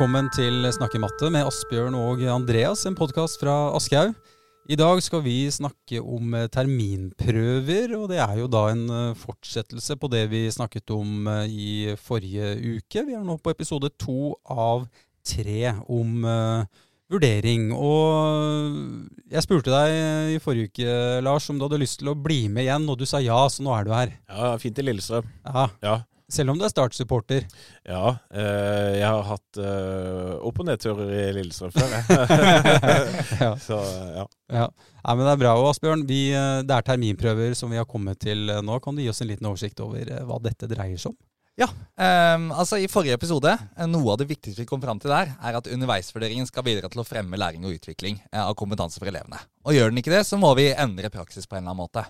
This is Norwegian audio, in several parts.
Velkommen til Snakke matte med Asbjørn og Andreas, en podkast fra Aschehoug. I dag skal vi snakke om eh, terminprøver, og det er jo da en eh, fortsettelse på det vi snakket om eh, i forrige uke. Vi er nå på episode to av tre om uh, vurdering. Og jeg spurte deg i forrige uke, Lars, om du hadde lyst til å bli med igjen, og du sa ja, så nå er du her. Ja, fint i Lillestrøm. Ja, Ja. Selv om du er Start-supporter. ja eh, jeg har hatt eh, opp- og nedturer i Lillestrøm før, jeg. Ja. Så ja. Ja. Nei, men Det er bra. Og Asbjørn, vi, eh, det er terminprøver som vi har kommet til eh, nå. Kan du gi oss en liten oversikt over eh, hva dette dreier seg om? Ehm, altså I forrige episode, noe av det viktigste vi kom fram til der, er at underveisvurderingen skal bidra til å fremme læring og utvikling av kompetanse for elevene. Og gjør den ikke det, så må vi endre praksis på en eller annen måte.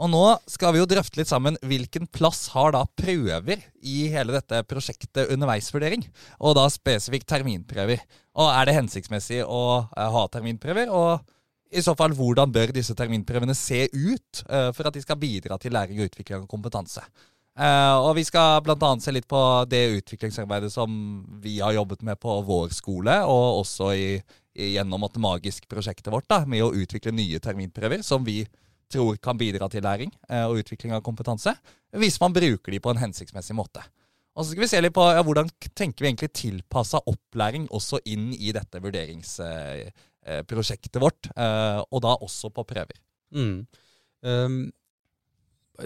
Og nå skal vi jo drøfte litt sammen hvilken plass har da prøver i hele dette prosjektet underveisvurdering, og da spesifikt terminprøver. Og er det hensiktsmessig å eh, ha terminprøver? og i så fall, hvordan bør disse terminprøvene se ut eh, for at de skal bidra til læring og utvikling av kompetanse? Eh, og vi skal bl.a. se litt på det utviklingsarbeidet som vi har jobbet med på vår skole, og også i, gjennom det magisk prosjektet vårt da, med å utvikle nye terminprøver som vi tror kan bidra til læring eh, og utvikling av kompetanse, hvis man bruker de på en hensiktsmessig måte. Og så skal vi se litt på ja, hvordan tenker vi egentlig tilpassa opplæring også inn i dette vurderingsprosjektet vårt, eh, og da også på prøver. Mm. Um,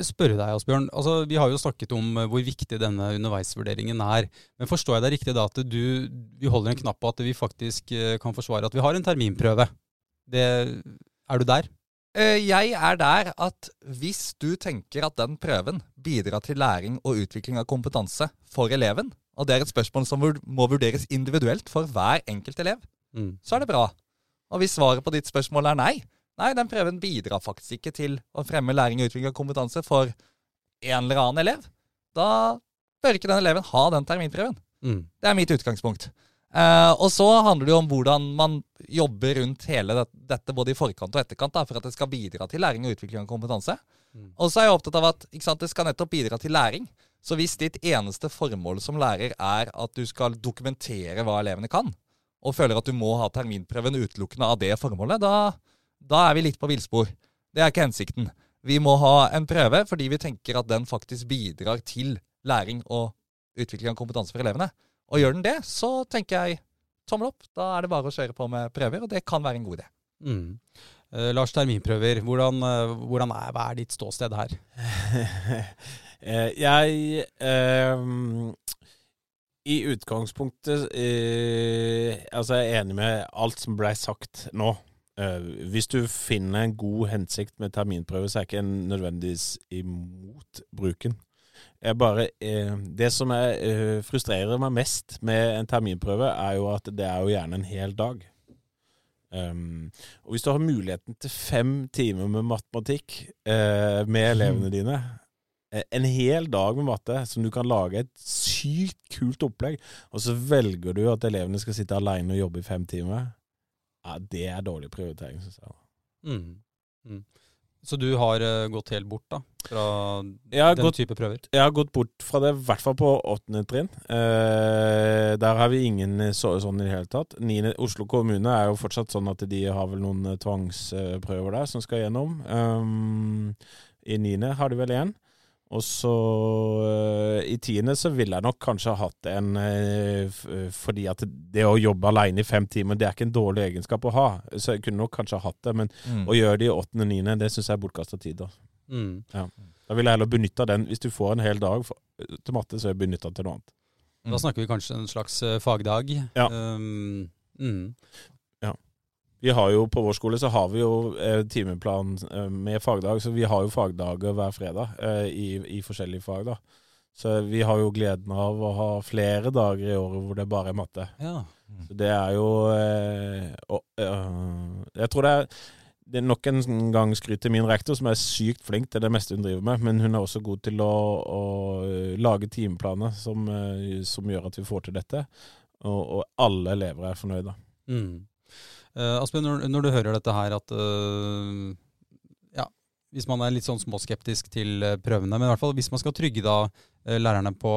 spørre deg, Asbjørn. Altså, vi har jo snakket om eh, hvor viktig denne underveisvurderingen er. Men forstår jeg deg riktig da at du, du holder en knapp på at vi faktisk eh, kan forsvare at vi har en terminprøve? Det, er du der? Eh, Jeg er der at hvis du tenker at den prøven bidrar til læring og utvikling av kompetanse for eleven, og det er et spørsmål som må vurderes individuelt for hver enkelt elev, Mm. så er det bra. Og hvis svaret på ditt spørsmål er nei, nei, den prøven bidrar faktisk ikke til å fremme læring og utvikling av kompetanse for en eller annen elev, da bør ikke den eleven ha den terminprøven. Mm. Det er mitt utgangspunkt. Eh, og så handler det jo om hvordan man jobber rundt hele det, dette, både i forkant og etterkant, da, for at det skal bidra til læring og utvikling av kompetanse. Mm. Og så er jeg opptatt av at sant, det skal nettopp bidra til læring. Så hvis ditt eneste formål som lærer er at du skal dokumentere hva elevene kan, og føler at du må ha terminprøven utelukkende av det formålet, da, da er vi litt på villspor. Det er ikke hensikten. Vi må ha en prøve fordi vi tenker at den faktisk bidrar til læring og utvikling av kompetanse for elevene. Og gjør den det, så tenker jeg tommel opp. Da er det bare å kjøre på med prøver, og det kan være en god idé. Mm. Eh, Lars, terminprøver. Hvordan, eh, hvordan er, hva er ditt ståsted her? Eh, jeg eh, I utgangspunktet eh, Altså, jeg er enig med alt som blei sagt nå. Eh, hvis du finner en god hensikt med terminprøve, så er jeg ikke nødvendigvis imot bruken. Jeg bare, eh, det som jeg, eh, frustrerer meg mest med en terminprøve, er jo at det er jo gjerne en hel dag. Um, og hvis du har muligheten til fem timer med matematikk eh, med elevene dine, en hel dag med matte som du kan lage et sykt kult opplegg, og så velger du at elevene skal sitte alene og jobbe i fem timer, ja, det er dårlig prioritering, syns jeg. Mm. Mm. Så du har uh, gått helt bort da, fra den gått type prøver? Jeg har gått bort fra det, i hvert fall på åttende trinn. Uh, der har vi ingen så, sånn i det hele tatt. 9. Oslo kommune er jo fortsatt sånn at de har vel noen eh, tvangsprøver der som skal gjennom. Um, I niende har de vel én. Og så eh, i tiende så ville jeg nok kanskje ha hatt en eh, Fordi at det å jobbe alene i fem timer, det er ikke en dårlig egenskap å ha. Så jeg kunne nok kanskje ha hatt det, men å gjøre det i åttende og niende, det syns jeg er bortkasta tid. da. Mm. Da vil jeg heller benytte den. Hvis du får en hel dag til matte, så er jeg benytta til noe annet. Da snakker vi kanskje en slags eh, fagdag. Ja. Um, mm. Vi har jo På vår skole så har vi jo eh, timeplan eh, med fagdag, så vi har jo fagdager hver fredag eh, i, i forskjellige fag. da. Så vi har jo gleden av å ha flere dager i året hvor det bare er matte. Ja. Så det er jo eh, eh, Jeg tror det er det er nok en gang skryt til min rektor, som er sykt flink til det meste hun driver med. Men hun er også god til å, å lage timeplaner som, som gjør at vi får til dette. Og, og alle elever er fornøyde. Mm. Uh, Asbjørn, når, når du hører dette her at uh, ja, hvis man er litt sånn småskeptisk til uh, prøvene, men i hvert fall hvis man skal trygge da lærerne på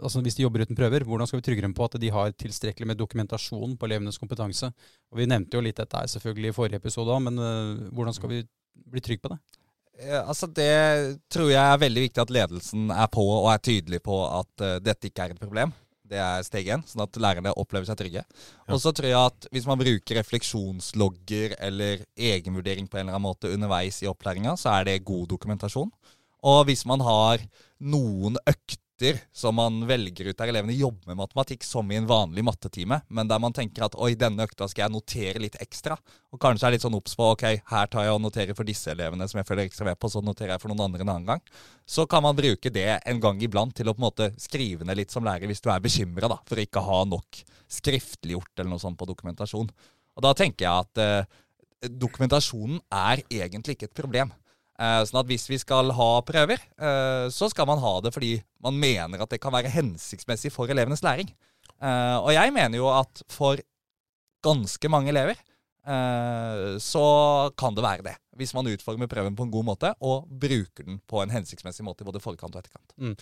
altså hvis de jobber uten prøver, hvordan skal vi trygge dem på at de har tilstrekkelig med dokumentasjon på elevenes kompetanse? Og Vi nevnte jo litt dette her selvfølgelig i forrige episode òg, men hvordan skal vi bli trygge på det? Altså Det tror jeg er veldig viktig at ledelsen er på og er tydelig på at uh, dette ikke er et problem. Det er steg én, sånn at lærerne opplever seg trygge. Og så tror jeg at hvis man bruker refleksjonslogger eller egenvurdering på en eller annen måte underveis i opplæringa, så er det god dokumentasjon. Og hvis man har noen økter som man velger ut der elevene jobber med matematikk som i en vanlig mattetime, men der man tenker at oi, denne økta skal jeg notere litt ekstra, og kanskje er litt sånn obs på ok, her tar jeg og noterer for disse elevene som jeg følger ekstra med på, så noterer jeg for noen andre en annen gang, så kan man bruke det en gang iblant til å på en måte skrive ned litt som lærer hvis du er bekymra for å ikke ha nok skriftliggjort eller noe sånt på dokumentasjon. Og da tenker jeg at eh, dokumentasjonen er egentlig ikke et problem. Eh, sånn at hvis vi skal ha prøver, eh, så skal man ha det fordi man mener at det kan være hensiktsmessig for elevenes læring. Eh, og jeg mener jo at for ganske mange elever så kan det være det. Hvis man utformer prøven på en god måte og bruker den på en hensiktsmessig måte i både forkant og etterkant. Mm.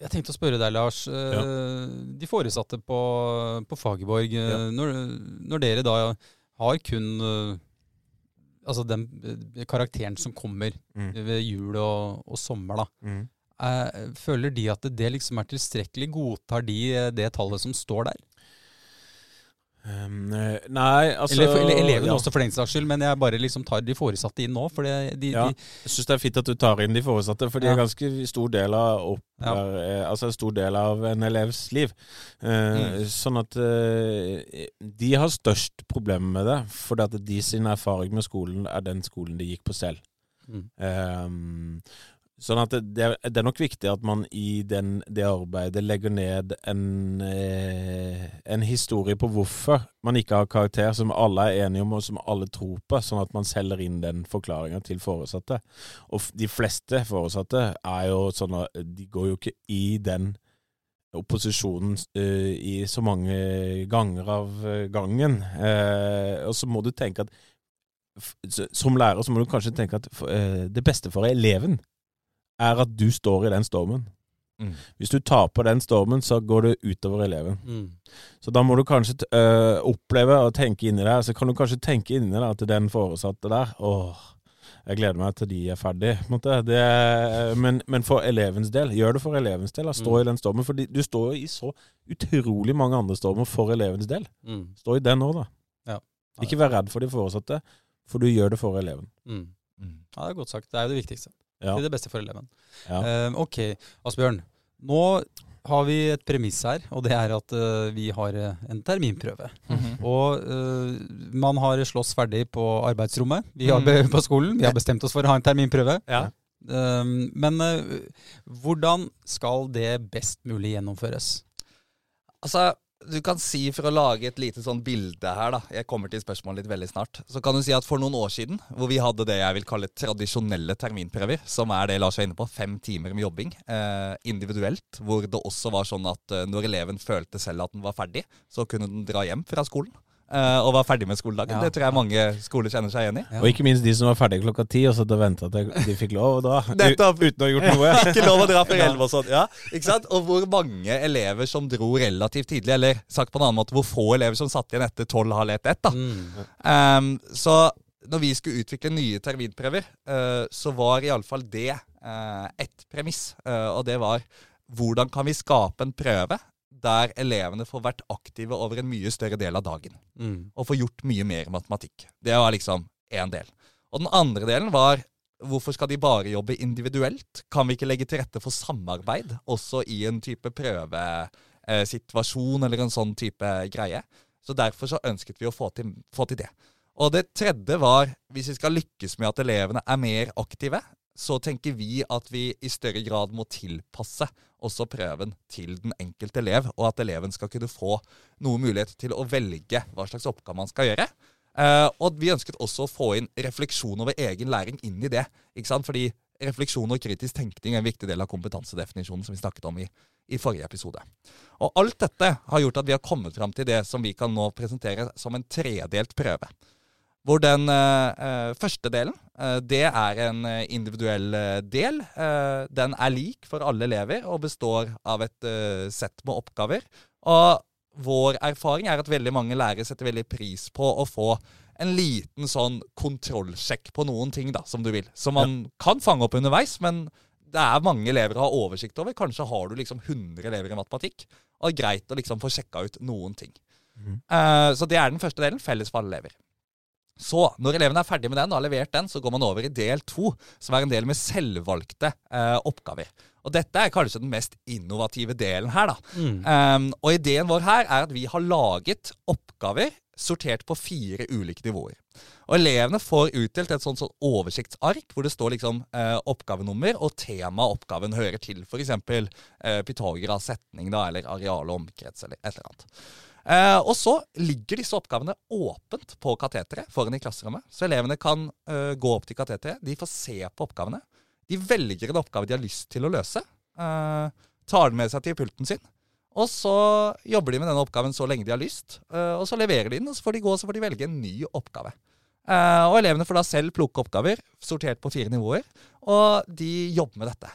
Jeg tenkte å spørre deg, Lars. Ja. De foresatte på, på Fagerborg, ja. når, når, dere da har kun altså den eh, karakteren som kommer mm. ved jul og, og sommer, da. Mm. Eh, føler de at det liksom er tilstrekkelig? Godtar de eh, det tallet som står der? Um, nei, altså Eller, eller elevene ja. også, for den saks skyld, men jeg bare liksom tar de foresatte inn nå. For det, de, ja. Jeg syns det er fint at du tar inn de foresatte, for de ja. er ganske stor del av opp, er, altså en stor del av en elevs liv. Uh, mm. Sånn at uh, de har størst problemer med det, fordi at de sin erfaring med skolen er den skolen de gikk på selv. Mm. Um, Sånn at det, det, er nok viktig at man i den, det arbeidet legger ned en, eh, en, historie på hvorfor man ikke har karakter, som alle er enige om og som alle tror på, sånn at man selger inn den forklaringa til foresatte. Og de fleste foresatte er jo sånn at de går jo ikke i den opposisjonen uh, i så mange ganger av gangen. Uh, og så må du tenke at som lærer så må du kanskje tenke at uh, det beste for eleven er at du står i den stormen. Mm. Hvis du taper den stormen, så går det utover eleven. Mm. Så da må du kanskje øh, oppleve og tenke inni deg. Så kan du kanskje tenke inni deg at den foresatte der Åh, jeg gleder meg til de er ferdig. Det, men, men, for elevens del, gjør det for elevens del. Stå mm. i den stormen. For du står jo i så utrolig mange andre stormer for elevens del. Mm. Stå i den òg, da. Ja. Ikke vær redd for de foresatte, for du gjør det for eleven. Mm. mm. Ja, det er godt sagt. Det er jo det viktigste. Ja. Til det beste for eleven. Ja. Uh, ok, Asbjørn. Nå har vi et premiss her, og det er at uh, vi har uh, en terminprøve. Mm -hmm. Og uh, man har slåss ferdig på arbeidsrommet. Vi har mm. på skolen. Vi har bestemt oss for å ha en terminprøve. Ja. men hvordan skal det best mulig gjennomføres? Altså, du kan si, for å lage et lite sånn bilde her, da Jeg kommer til spørsmålet litt veldig snart. Så kan du si at for noen år siden, hvor vi hadde det jeg vil kalle tradisjonelle terminprøver, som er det Lars var inne på, fem timer med jobbing eh, individuelt, hvor det også var sånn at eh, når eleven følte selv at den var ferdig, så kunne den dra hjem fra skolen. Uh, og var ferdig med skoledagen. Ja. Det tror jeg mange skoler kjenner seg igjen i. Ja. Og ikke minst de som var ferdige klokka ti og satt og venta til de fikk lov å dra. uten å ha gjort noe. ikke lov å dra før elleve og sånn. Ja, ikke sant? Og hvor mange elever som dro relativt tidlig, eller sagt på en annen måte, hvor få elever som satt igjen etter tolv, halv ett, ett. da. Mm. Um, så når vi skulle utvikle nye terminprøver, uh, så var iallfall det uh, ett premiss. Uh, og det var hvordan kan vi skape en prøve der elevene får vært aktive over en mye større del av dagen. Mm. Og får gjort mye mer matematikk. Det var liksom én del. Og den andre delen var hvorfor skal de bare jobbe individuelt? Kan vi ikke legge til rette for samarbeid også i en type prøvesituasjon eller en sånn type greie? Så derfor så ønsket vi å få til, få til det. Og det tredje var, hvis vi skal lykkes med at elevene er mer aktive, så tenker vi at vi i større grad må tilpasse også prøven til den enkelte elev, og at eleven skal kunne få noe mulighet til å velge hva slags oppgave man skal gjøre. Uh, og vi ønsket også å få inn refleksjon over egen læring inn i det. ikke sant? Fordi refleksjon og kritisk tenkning er en viktig del av kompetansedefinisjonen som vi snakket om i, i forrige episode. Og alt dette har gjort at vi har kommet fram til det som vi kan nå presentere som en tredelt prøve. Hvor den eh, første delen, uh, det er en individuell del. Uh, den er lik for alle elever og består av et sett med oppgaver. Og vår erfaring er at veldig mange lærere setter veldig pris på å få en liten sånn kontrollsjekk på noen ting, da, som du vil. Som man kan fange opp underveis, men det er mange elever å ha oversikt over. Kanskje har du liksom 100 elever i matematikk, og det er greit å liksom få sjekka ut noen ting. Mm. Uh, så det er den første delen, felles for alle elever. Så, når elevene er ferdig med den og har levert den, så går man over i del to, som er en del med selvvalgte eh, oppgaver. Og dette er kanskje den mest innovative delen her, da. Mm. Um, og ideen vår her er at vi har laget oppgaver sortert på fire ulike nivåer. Og elevene får utdelt et sånt, sånt oversiktsark hvor det står liksom eh, oppgavenummer og tema oppgaven hører til. F.eks. Eh, Pythagoras setning da, eller areal og omkrets eller et eller annet. Eh, og så ligger disse oppgavene åpent på kateteret foran i klasserommet. Så elevene kan eh, gå opp til kateteret, de får se på oppgavene. De velger en oppgave de har lyst til å løse. Eh, tar den med seg til pulten sin. Og så jobber de med denne oppgaven så lenge de har lyst. og så leverer de den, og så får de gå og velge en ny oppgave. Og elevene får da selv plukke oppgaver, sortert på fire nivåer, og de jobber med dette.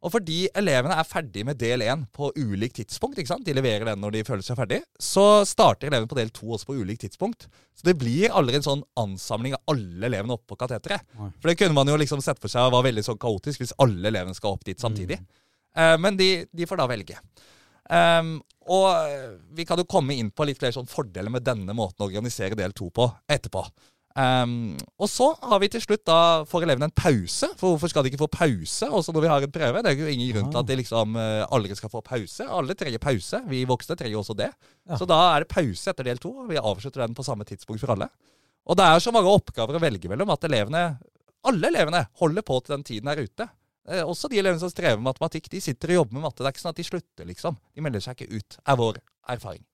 Og fordi elevene er ferdig med del én på ulikt tidspunkt, ikke sant? de leverer den når de føler seg ferdig, så starter elevene på del to også på ulikt tidspunkt. Så det blir aldri en sånn ansamling av alle elevene oppe på kateteret. For det kunne man jo liksom sett for seg var veldig sånn kaotisk hvis alle elevene skal opp dit samtidig. Eh, men de, de får da velge. Um, og vi kan jo komme inn på litt flere sånn fordeler med denne måten å organisere del to på etterpå. Um, og så har vi til slutt da får elevene en pause. For hvorfor skal de ikke få pause også når vi har en prøve? Det er jo ingen grunn til at de liksom uh, aldri skal få pause. Alle trenger pause. Vi voksne trenger også det. Ja. Så da er det pause etter del to. Vi avslutter den på samme tidspunkt for alle. Og det er så mange oppgaver å velge mellom at elevene, alle elevene holder på til den tiden er ute. Eh, også de elevene som strever med matematikk, de sitter og jobber med matte. Det er ikke sånn at de slutter, liksom. De melder seg ikke ut, er vår erfaring.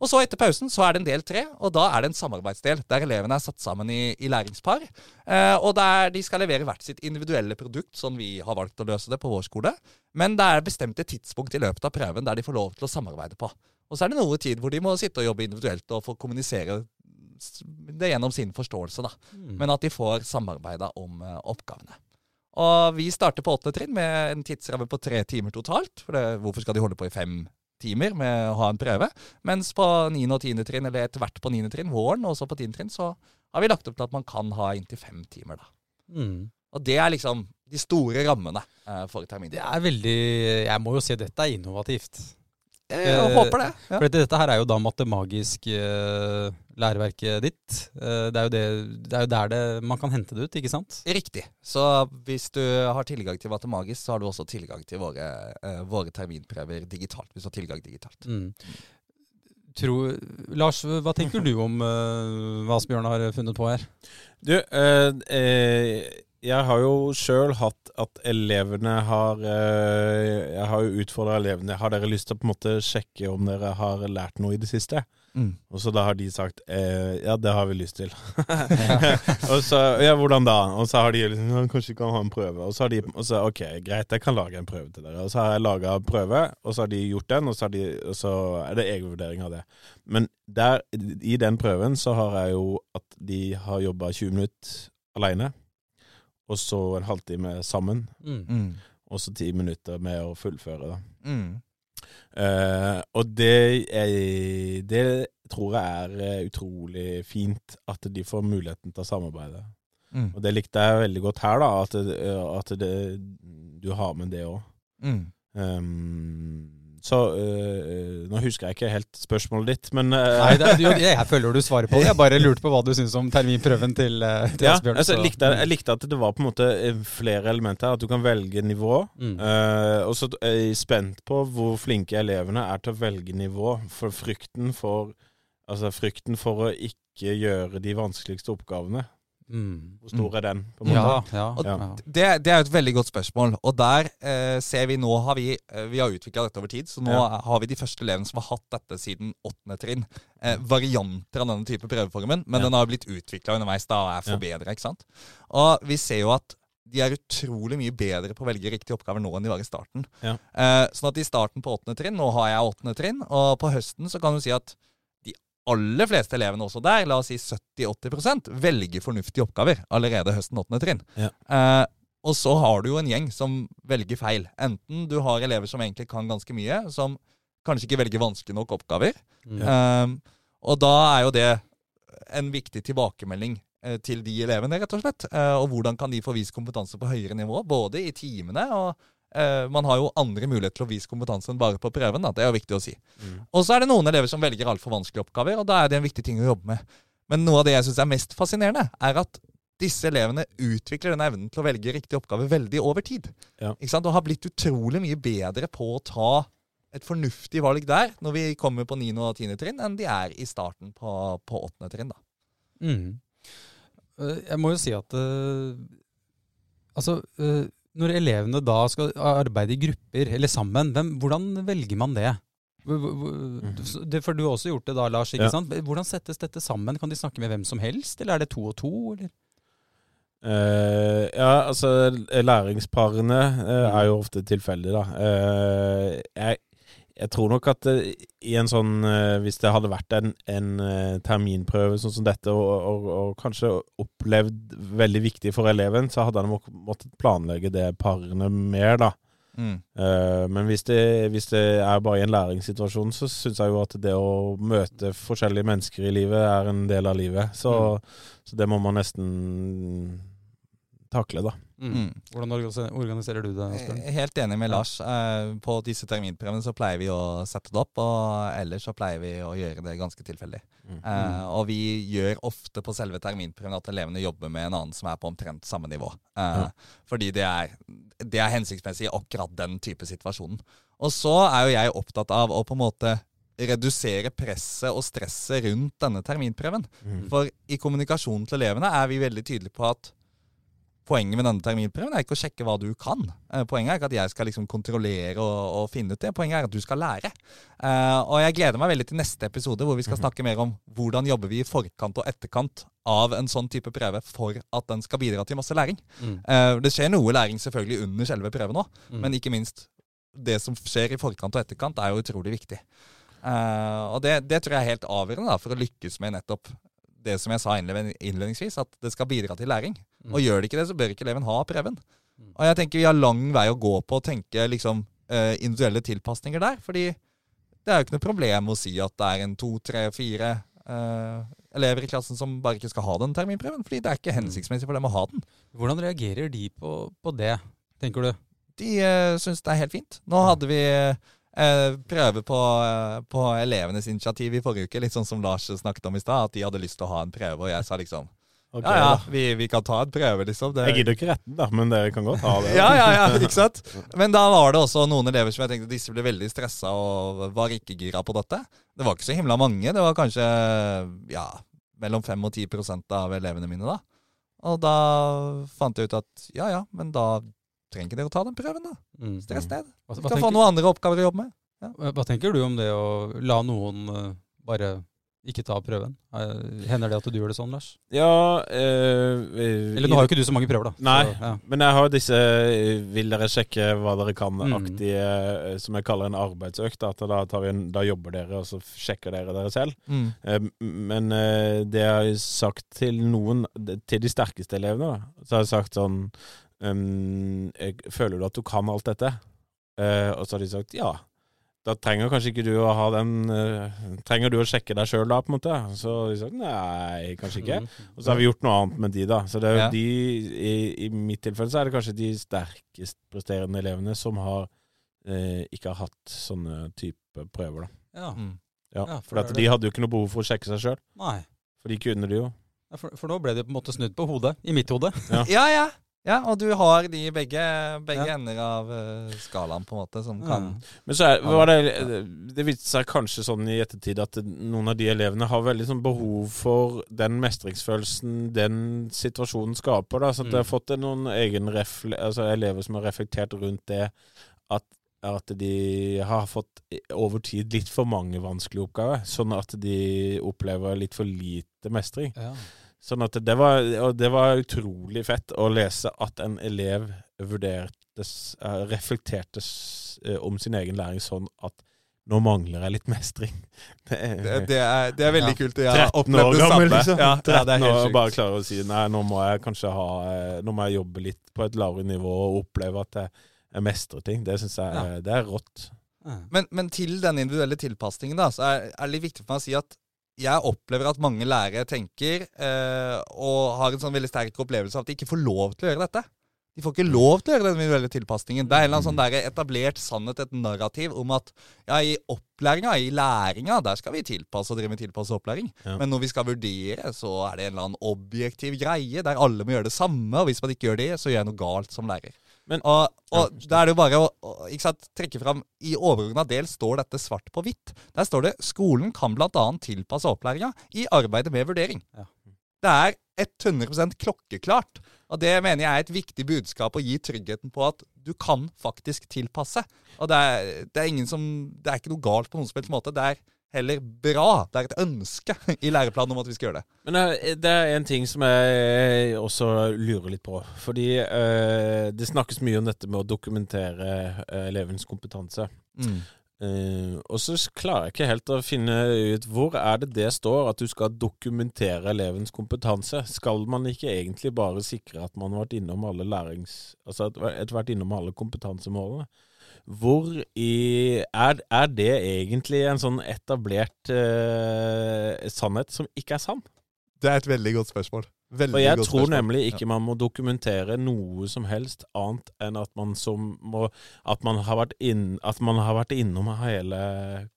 Og så etter pausen så er det en del tre, og da er det en samarbeidsdel der elevene er satt sammen i, i læringspar. Eh, og der de skal levere hvert sitt individuelle produkt, sånn vi har valgt å løse det på vår skole. Men det er bestemte tidspunkt i løpet av prøven der de får lov til å samarbeide på. Og så er det noe tid hvor de må sitte og jobbe individuelt og få kommunisere det gjennom sin forståelse, da. Mm. Men at de får samarbeida om eh, oppgavene. Og vi starter på åttende trinn med en tidsramme på tre timer totalt. For det, hvorfor skal de holde på i fem timer med å ha en prøve? Mens på 9. og tiende trinn, eller etter hvert på 9. trinn, våren, og så på tiende trinn, så har vi lagt opp til at man kan ha inntil fem timer, da. Mm. Og det er liksom de store rammene eh, for terminen. Det er veldig Jeg må jo si at dette er innovativt. Jeg håper det. Ja. For dette, dette her er jo da matemagisk eh, læreverket ditt. Eh, det, er jo det, det er jo der det, man kan hente det ut, ikke sant? Riktig. Så hvis du har tilgang til Matemagisk, så har du også tilgang til våre, eh, våre terminprøver digitalt. Hvis du har tilgang digitalt. Mm. Tror, Lars, hva tenker du om eh, hva Asbjørn har funnet på her? Du, eh, eh, jeg har jo sjøl hatt at elevene har eh, Jeg har jo utfordra elevene. Har dere lyst til å på en måte sjekke om dere har lært noe i det siste? Mm. Og så da har de sagt eh, ja, det har vi lyst til. og så ja, hvordan da? Og så har de liksom «Ja, kanskje kan ha en prøve. Og så har de og så, ok, greit, jeg kan lage en prøve til dere. Og så har jeg laga prøve, og så har de gjort den, og så, har de, og så er det egen vurdering av det. Men der, i den prøven så har jeg jo at de har jobba 20 minutter aleine, og så en halvtime sammen, Mm. Mm. og så ti minutter med å fullføre. da. Mm. Eh, og det, er, det tror jeg er eh, utrolig fint, at de får muligheten til å samarbeide. Mm. Og det likte jeg veldig godt her, da, at, at det, du har med det òg. Mm. Så eh, Nå husker jeg ikke helt spørsmålet ditt, men eh, Nei, det, du, jeg føler du svarer på det. Jeg bare lurte på hva du syns om terminprøven til, eh, til ja, Asbjørn. altså, jeg, likte, jeg likte at det var på en måte flere elementer. At du kan velge nivå. Mm. Uh, og så er jeg spent på hvor flinke elevene er til å velge nivå. For frykten for Altså frykten for å ikke gjøre de vanskeligste oppgavene. Mm. Hvor stor er den? på en måte? Ja, ja, Og ja. Det, det er et veldig godt spørsmål. Og der eh, ser vi nå har vi, eh, vi har utvikla dette over tid, så nå Ja. har vi de første elevene som har hatt dette siden åttende trinn. Eh, varianter av denne type prøveformen, men Ja. den har blitt utvikla underveis da og er forbedra. Og vi ser jo at de er utrolig mye bedre på å velge riktige oppgaver nå enn de var i starten. Ja. Eh, sånn at i starten på åttende trinn, nå har jeg åttende trinn, og på høsten så kan du si at aller fleste elevene også der, la oss si 70-80% velger fornuftige oppgaver allerede høsten 8. trinn. Ja. Eh, og så har du jo en gjeng som velger feil. Enten du har elever som egentlig kan ganske mye, som kanskje ikke velger vanskelige nok oppgaver. Ja. Eh, og da er jo det en viktig tilbakemelding eh, til de elevene, rett og slett. Eh, og hvordan kan de få vist kompetanse på høyere nivå, både i timene og man har jo andre muligheter til å vise kompetanse enn bare på prøven. Da. Det er jo viktig å si. Mm. Og så er det noen elever som velger altfor vanskelige oppgaver, og da er det en viktig ting å jobbe med. Men noe av det jeg syns er mest fascinerende, er at disse elevene utvikler den evnen til å velge riktig oppgave veldig over tid. Ja. Og har blitt utrolig mye bedre på å ta et fornuftig valg der når vi kommer på 9. og 10. trinn, enn de er i starten på, på 8. trinn. da. Mm. Eh, Jeg må jo si at uh, Altså, eh, når elevene da skal arbeide i grupper eller sammen, hvem, hvordan velger man det? Hvor- det? For du har også gjort det da, Lars. ikke Ja. sant? Hvordan settes dette sammen? Kan de snakke med hvem som helst, eller er det to og to? Eller? Uh, ja, altså læringsparene uh, er jo ofte tilfeldig, da. Uh, jeg, jeg tror nok at eh, i en sånn eh, Hvis det hadde vært en, en eh, terminprøve sånn som dette, og, og, og kanskje opplevd veldig viktig for eleven, så hadde han måttet planlegge det parene mer, da. Mm. Men hvis det, hvis det er bare i en læringssituasjon, så syns jeg jo at det å møte forskjellige mennesker i livet er en del av livet. Så, så det må man nesten takle, da. Mm. Hvordan organiserer, du det? Asbjørn? Er helt enig med Lars. Eh, På disse terminprøvene så pleier vi å sette det opp, og ellers så pleier vi å gjøre det ganske tilfeldig. Mm. Eh, og vi gjør ofte på selve terminprøven at elevene jobber med en annen som er på omtrent samme nivå. Eh, Ja. Fordi det er, det er hensiktsmessig i akkurat den type situasjonen. Og så er jo jeg opptatt av å på en måte redusere presset og stresset rundt denne terminprøven. Mm. For i kommunikasjonen til elevene er vi veldig tydelige på at poenget med denne terminprøven er ikke å sjekke hva du kan. Eh, Poenget er ikke at jeg skal liksom kontrollere og, og finne ut det. Poenget er at du skal lære. Uh, og jeg gleder meg veldig til neste episode, hvor vi skal Mhm. snakke mer om hvordan jobber vi i forkant og etterkant av en sånn type prøve for at den skal bidra til masse læring. Mm. Uh, det skjer noe læring selvfølgelig under selve prøven òg, Mm. men ikke minst det som skjer i forkant og etterkant, er jo utrolig viktig. Uh, og det, det tror jeg er helt avgjørende da, for å lykkes med nettopp det som jeg sa innledningsvis, at det skal bidra til læring. Mm. Og gjør de ikke det, så bør ikke eleven ha prøven. Mm. Og jeg tenker vi har lang vei å gå på å tenke liksom eh, individuelle tilpasninger der. fordi det er jo ikke noe problem å si at det er en to, tre, fire eh, elever i klassen som bare ikke skal ha den terminprøven. Fordi det er ikke hensiktsmessig for dem å ha den. Hvordan reagerer de på, på det, tenker du? De uh, syns det er helt fint. Nå hadde vi eh, prøve på, eh, på elevenes initiativ i forrige uke. Litt sånn som Lars snakket om i stad, at de hadde lyst til å ha en prøve. Og jeg sa liksom Ok, ja ja, vi, vi kan ta en prøve, liksom. Det, Jeg gidder ikke retten, da, men dere kan godt ha det. ja, ja, ja, ikke sant? Men da var det også noen elever som jeg tenkte disse ble veldig stressa og var ikke gira på dette. Det var ikke så himla mange. Det var kanskje ja, mellom 5 og 10% av elevene mine da. Og da fant jeg ut at ja ja, men da trenger ikke dere å ta den prøven, da. Mm. Stress ned. Du kan få noen andre oppgaver å jobbe med. hva, hva tenker du om det å la noen eh, bare ikke ta prøven? Eh, hender det at du gjør det sånn, Lars? Ja øh, Eller nå har jo ikke du så mange prøver, da. Nei. Så, ja. Men jeg har jo disse 'vil dere sjekke hva dere kan'-aktige, mm. som jeg kaller en arbeidsøkt. At da, en, da jobber dere, og så sjekker dere dere selv. Mm. Men det jeg har sagt til noen, til de sterkeste elevene, da, så har jeg sagt sånn ehm, Føler du at du kan alt dette? Og så har de sagt ja. Da trenger kanskje ikke du å ha den uh, Trenger du å sjekke deg sjøl da, på en måte? Så de sa nei, kanskje ikke. Mm. Og så har vi gjort noe annet med de, da. Så det er jo Ja. de, i, I mitt tilfelle så er det kanskje de sterkest presterende elevene som har uh, ikke har hatt sånne type prøver, da. Ja. Mm. Ja, Ja, for for at de hadde jo ikke noe behov for å sjekke seg sjøl. For de kunne det jo. Ja, For, for nå ble det på en måte snudd på hodet, i mitt hode. Ja, ja. Ja, og du har de begge, begge Ja. ender av eh, skalaen, på en måte, som kan Men så er, var det Det viste seg kanskje sånn i ettertid at noen av de elevene har veldig sånn behov for den mestringsfølelsen den situasjonen skaper. da, Så at det har Mm. fått noen egen refle altså elever som har reflektert rundt det, at, at de har fått over tid litt for mange vanskelige oppgaver. Sånn at de opplever litt for lite mestring. Ja. Sånn at det var, og det var utrolig fett å lese at en elev vurdertes, eh, reflektertes eh, om sin egen læring sånn at nå mangler jeg litt mestring. Det, det, er, det er, veldig ja. kult. Jeg har opplevd det samme. liksom. Ja, 13 ja, det er helt år og bare klarer å si nei, nå må jeg kanskje ha eh, Nå må jeg jobbe litt på et lavere nivå og oppleve at jeg, jeg mestrer ting. Det syns jeg Ja. det er rått. Ja. Men, men til den individuelle tilpasningen da, så er, er det litt viktig for meg å si at jeg opplever at mange lærere tenker eh, og har en sånn veldig sterk opplevelse av at de ikke får lov til å gjøre dette. De får ikke lov til å gjøre den individuelle tilpasningen. Det er en sånn der etablert sannhet, et narrativ om at ja, i opplæringa, i læringa, der skal vi tilpasse og drive med tilpasset opplæring. Ja. Men når vi skal vurdere, så er det en eller annen objektiv greie der alle må gjøre det samme. Og hvis man ikke gjør det, så gjør jeg noe galt som lærer. Men- og Ja, da er det jo bare å, sant, trekke fram I overordna del står dette svart på hvitt. Der står det skolen kan bl.a. tilpasse opplæringa i arbeidet med vurdering. Ja. Det er 100% klokkeklart. Og det mener jeg er et viktig budskap å gi tryggheten på at du kan faktisk tilpasse. Og det er, det er ingen som Det er ikke noe galt på noen som helst måte. Det er heller bra. Det er et ønske i læreplanen om at vi skal gjøre det. Men det er- en ting som jeg også lurer litt på. Fordi eh, det snakkes mye om dette med å dokumentere eh, elevens kompetanse. Eh, og så klarer jeg ikke helt å finne ut hvor er det det står at du skal dokumentere elevens kompetanse. Skal man ikke egentlig bare sikre at man har vært innom alle lærings... Altså at vært innom alle kompetansemålene? Hvor i er, er det egentlig en sånn etablert uh, sannhet som ikke er sann? Det er et veldig godt spørsmål. Veldig For jeg tror spørsmål. nemlig ikke man må dokumentere noe som helst annet enn at man, som må, at man, har, vært inn, at man har vært innom hele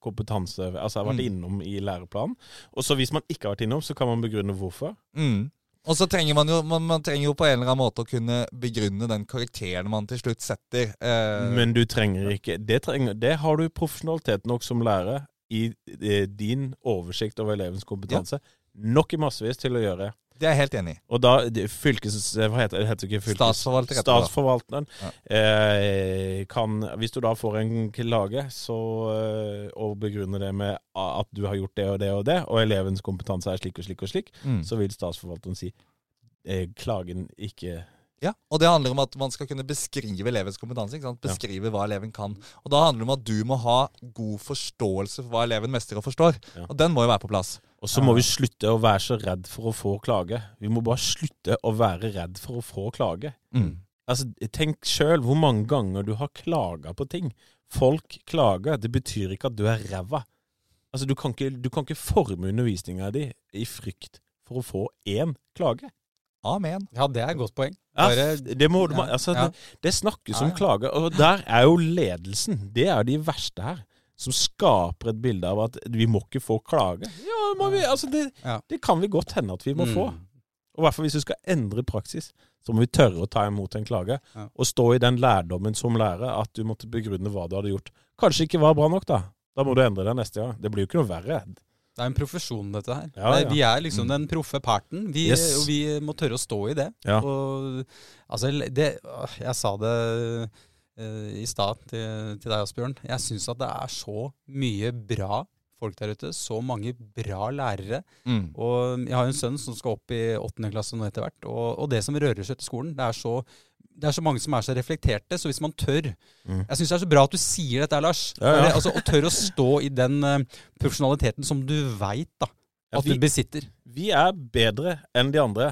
kompetanse Altså har vært Mm. innom i læreplanen. Og så hvis man ikke har vært innom, så kan man begrunne hvorfor. Mm. Og så trenger man jo man, man trenger jo på en eller annen måte å kunne begrunne den karakteren man til slutt setter. Eh, Men du trenger ikke Det, trenger, det har du profesjonalitet nok som lærer i, i din oversikt over elevens kompetanse. Nok i massevis til å gjøre. Det er jeg helt enig i. Og da fylkes... Hva heter det? Heter ikke fylkes... Statsforvalter. Statsforvalteren Ja. eh, kan Hvis du da får en klage, så eh, og begrunner det med at du har gjort det og det og det, og elevens kompetanse er slik og slik og slik, Mm. så vil statsforvalteren si eh, klagen ikke Ja, og det handler om at man skal kunne beskrive elevens kompetanse. Sant? Ja. Beskrive hva eleven kan. Og da handler det om at du må ha god forståelse for hva eleven mestrer og forstår. Ja. Og den må jo være på plass. Og så må vi slutte å være så redd for å få klage. Vi må bare slutte å være redd for å få klage. Altså, Tenk sjøl hvor mange ganger du har klaga på ting. Folk klager. Det betyr ikke at du er ræva. Altså, du kan ikke, du kan ikke forme undervisninga di i frykt for å få én klage. Amen. Ja, det er et godt poeng. Ja, det, må, du- Ja, altså, ja. det, det snakkes om ja. klager, og der er jo ledelsen Det er de verste her. Som skaper et bilde av at vi må ikke få klage. Ja, må vi, altså det, Ja. det kan vi godt hende at vi må Mm. få. Og hvert fall hvis du skal endre praksis, så må vi tørre å ta imot en klage. Ja. Og stå i den lærdommen som lærer at du måtte begrunne hva du hadde gjort. Kanskje ikke var bra nok, da. Da må du endre deg neste gang. Det blir jo ikke noe verre. Det er en profesjon, dette her. Ja, ja. Vi er liksom Mm. den proffe parten. Vi, Yes. Og vi må tørre å stå i det. Ja. Og, altså, det, jeg sa det uh, i stad til, til deg, Asbjørn. Jeg syns at det er så mye bra folk der ute. Så mange bra lærere. Mm. Og jeg har en sønn som skal opp i åttende klasse nå etter hvert. Og, og det som rører seg til skolen, det er så det er så mange som er så reflekterte, så hvis man tør Mm. Jeg syns det er så bra at du sier dette, Lars. Ja, ja. Altså, og tør å stå i den uh, profesjonaliteten som du veit Ja, at vi- du besitter. Vi er bedre enn de andre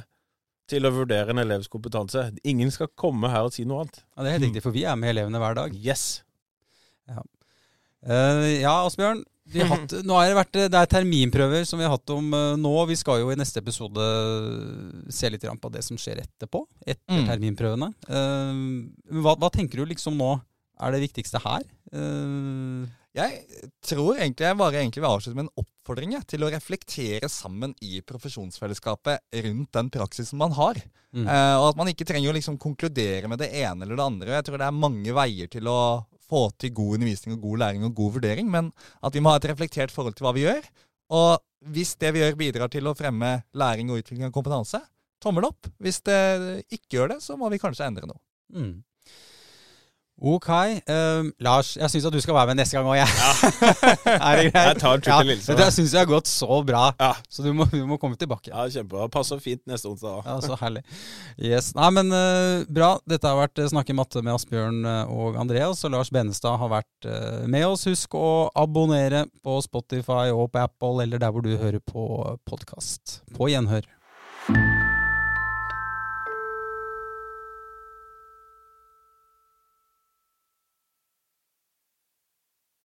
til å vurdere en elevs kompetanse. Ingen skal komme her og si noe annet. Ja, Det er helt riktig, for vi er med elevene hver dag. Yes. Ja, Asbjørn. Hatt, nå har det, vært, det er terminprøver som vi har hatt om eh, nå. Vi skal jo i neste episode se litt på det som skjer etterpå. Etter Mm. terminprøvene. Eh, hva, hva tenker du liksom nå er det viktigste her? Eh, Jeg tror egentlig jeg bare egentlig vil avslutte med en oppfordring jeg, til å reflektere sammen i profesjonsfellesskapet rundt den praksisen man har. mm. Eh, og at man ikke trenger å liksom konkludere med det ene eller det andre. Jeg tror det er mange veier til å få til god undervisning og god læring og god vurdering, men at vi må ha et reflektert forhold til hva vi gjør. Og hvis det vi gjør bidrar til å fremme læring og utvikling av kompetanse, tommel opp. Hvis det ikke gjør det, så må vi kanskje endre noe. Mm. Ok. Um, Lars, jeg syns at du skal være med neste gang òg, jeg. Ja. er det greit? Jeg tar tur til Lillestrøm. Det syns jeg har gått så bra, Ja. så du må, du må komme tilbake. Ja, kjempebra. Passer fint neste onsdag òg. Ja, Så herlig. Yes. Nei, men uh, bra. Dette har vært eh, Snakke matte med Asbjørn eh, og Andreas. Og Lars Benestad har vært uh, med oss. Husk å abonnere på Spotify og på Apple eller der hvor du hører på podkast. På gjenhør.